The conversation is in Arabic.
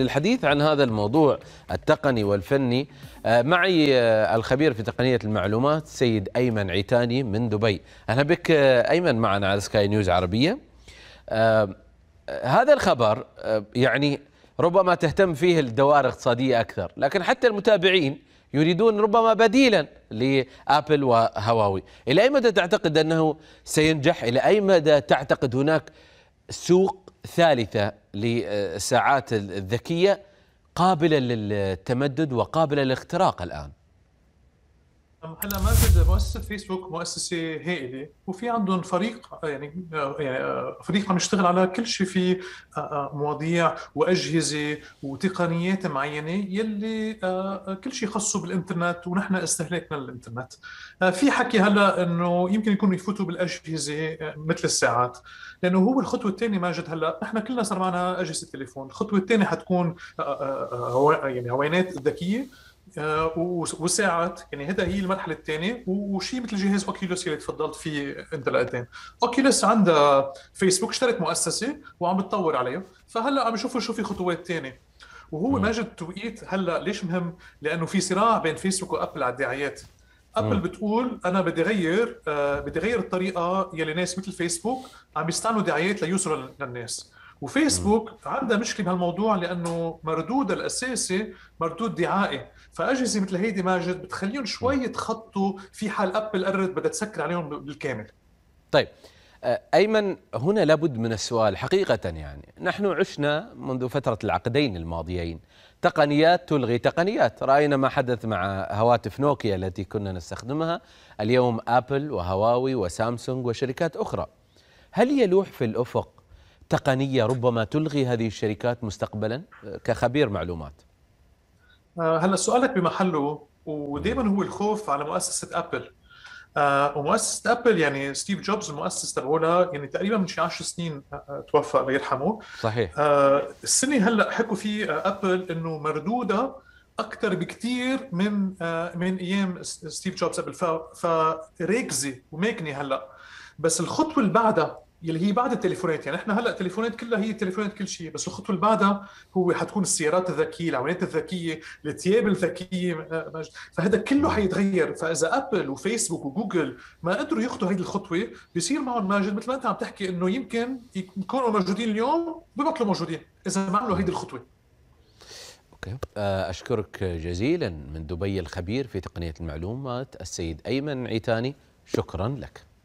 للحديث عن هذا الموضوع التقني والفني آه، معي آه، الخبير في تقنية المعلومات سيد أيمن عيتاني من دبي. أهلا بك آه، أيمن معنا على سكاي نيوز عربية. هذا الخبر يعني ربما تهتم فيه الدوائر الاقتصادية أكثر لكن حتى المتابعين يريدون ربما بديلا لآبل وهواوي. إلى أي مدى تعتقد أنه سينجح؟ إلى أي مدى تعتقد هناك سوق ثالثة للساعات الذكية قابلة للتمدد وقابلة للاختراق الآن. هلا ماجد مؤسسه فيسبوك مؤسسة هائلة وفي عندهم فريق يعني يعني فريق عم يشتغل على كل شيء في مواضيع وأجهزة وتقنيات معينة يلي كل شيء خاصه بالإنترنت ونحن استهلاكنا للإنترنت. في حكي هلا إنه يمكن يكونوا يفوتوا بالأجهزة مثل الساعات لأنه هو الخطوة الثانية ماجد هلا. نحن كلنا صار معنا أجهزة تليفون الخطوة الثانية حتكون يعني عوينات ذكية آه، وساعات يعني هذا هي المرحلة الثانية. وشيء مثل جهاز Oculus اللي تفضلت فيه أنت لقيتين Oculus عندها فيسبوك اشترت مؤسسة وعم بتطور عليها. فهلأ عم يشوفوا شو في خطوات ثانية. وهو ماجد التوقيت هلأ ليش مهم؟ لأنه في صراع بين فيسبوك وأبل على الدعايات. أبل بتقول أنا بدي غير آه بدي غير الطريقة يلي ناس مثل فيسبوك عم يستعملوا دعايات ليوصلوا للناس. وفيسبوك عندها مشكلة بهالموضوع لأنه مردودها الأساسي مردود دعائي. فأجهزة مثل هيدي ماجد بتخليهم شوي يتخطوا في حال ابل قررت بدها تسكر عليهم بالكامل. طيب آه، أيمن هنا لابد من السؤال حقيقة يعني. نحن عشنا منذ فترة العقدين الماضيين. تقنيات تلغي تقنيات. رأينا ما حدث مع هواتف نوكيا التي كنا نستخدمها. اليوم ابل وهواوي وسامسونج وشركات أخرى. هل يلوح في الأفق تقنية ربما تلغي هذه الشركات مستقبلا؟ كخبير معلومات. آه، هلا سؤالك بمحله ودائما هو الخوف على مؤسسة أبل. آه ومؤسسة أبل يعني ستيف جوبز المؤسس تبعولها يعني تقريبا من شي 10 سنين آه توفى الله يرحمه. صحيح. آه السنة هلأ حكوا في آه أبل إنه مردودها أكثر بكثير من آه من أيام ستيف جوبز قبل. فريكزه وماكنه هلأ. بس الخطوة اللي بعدها يلي هي بعد التليفونات. يعني إحنا هلأ التليفونات كلها هي تليفونات كل شيء بس الخطوة اللي بعدها هو حتكون السيارات الذكية العمليات الذكية الثياب الذكية آه، فهذا كله حيتغير. فإذا أبل وفيسبوك وجوجل ما قدروا ياخذوا هذه الخطوة بصير معهم ماجد مثل ما أنت عم تحكي إنه يمكن يكونوا موجودين اليوم ببطلوا موجودين إذا ما عملوا هذه الخطوة. أوكي. آه، أشكرك جزيلا من دبي الخبير في تقنية المعلومات السيد أيمن عيتاني. شكرا لك.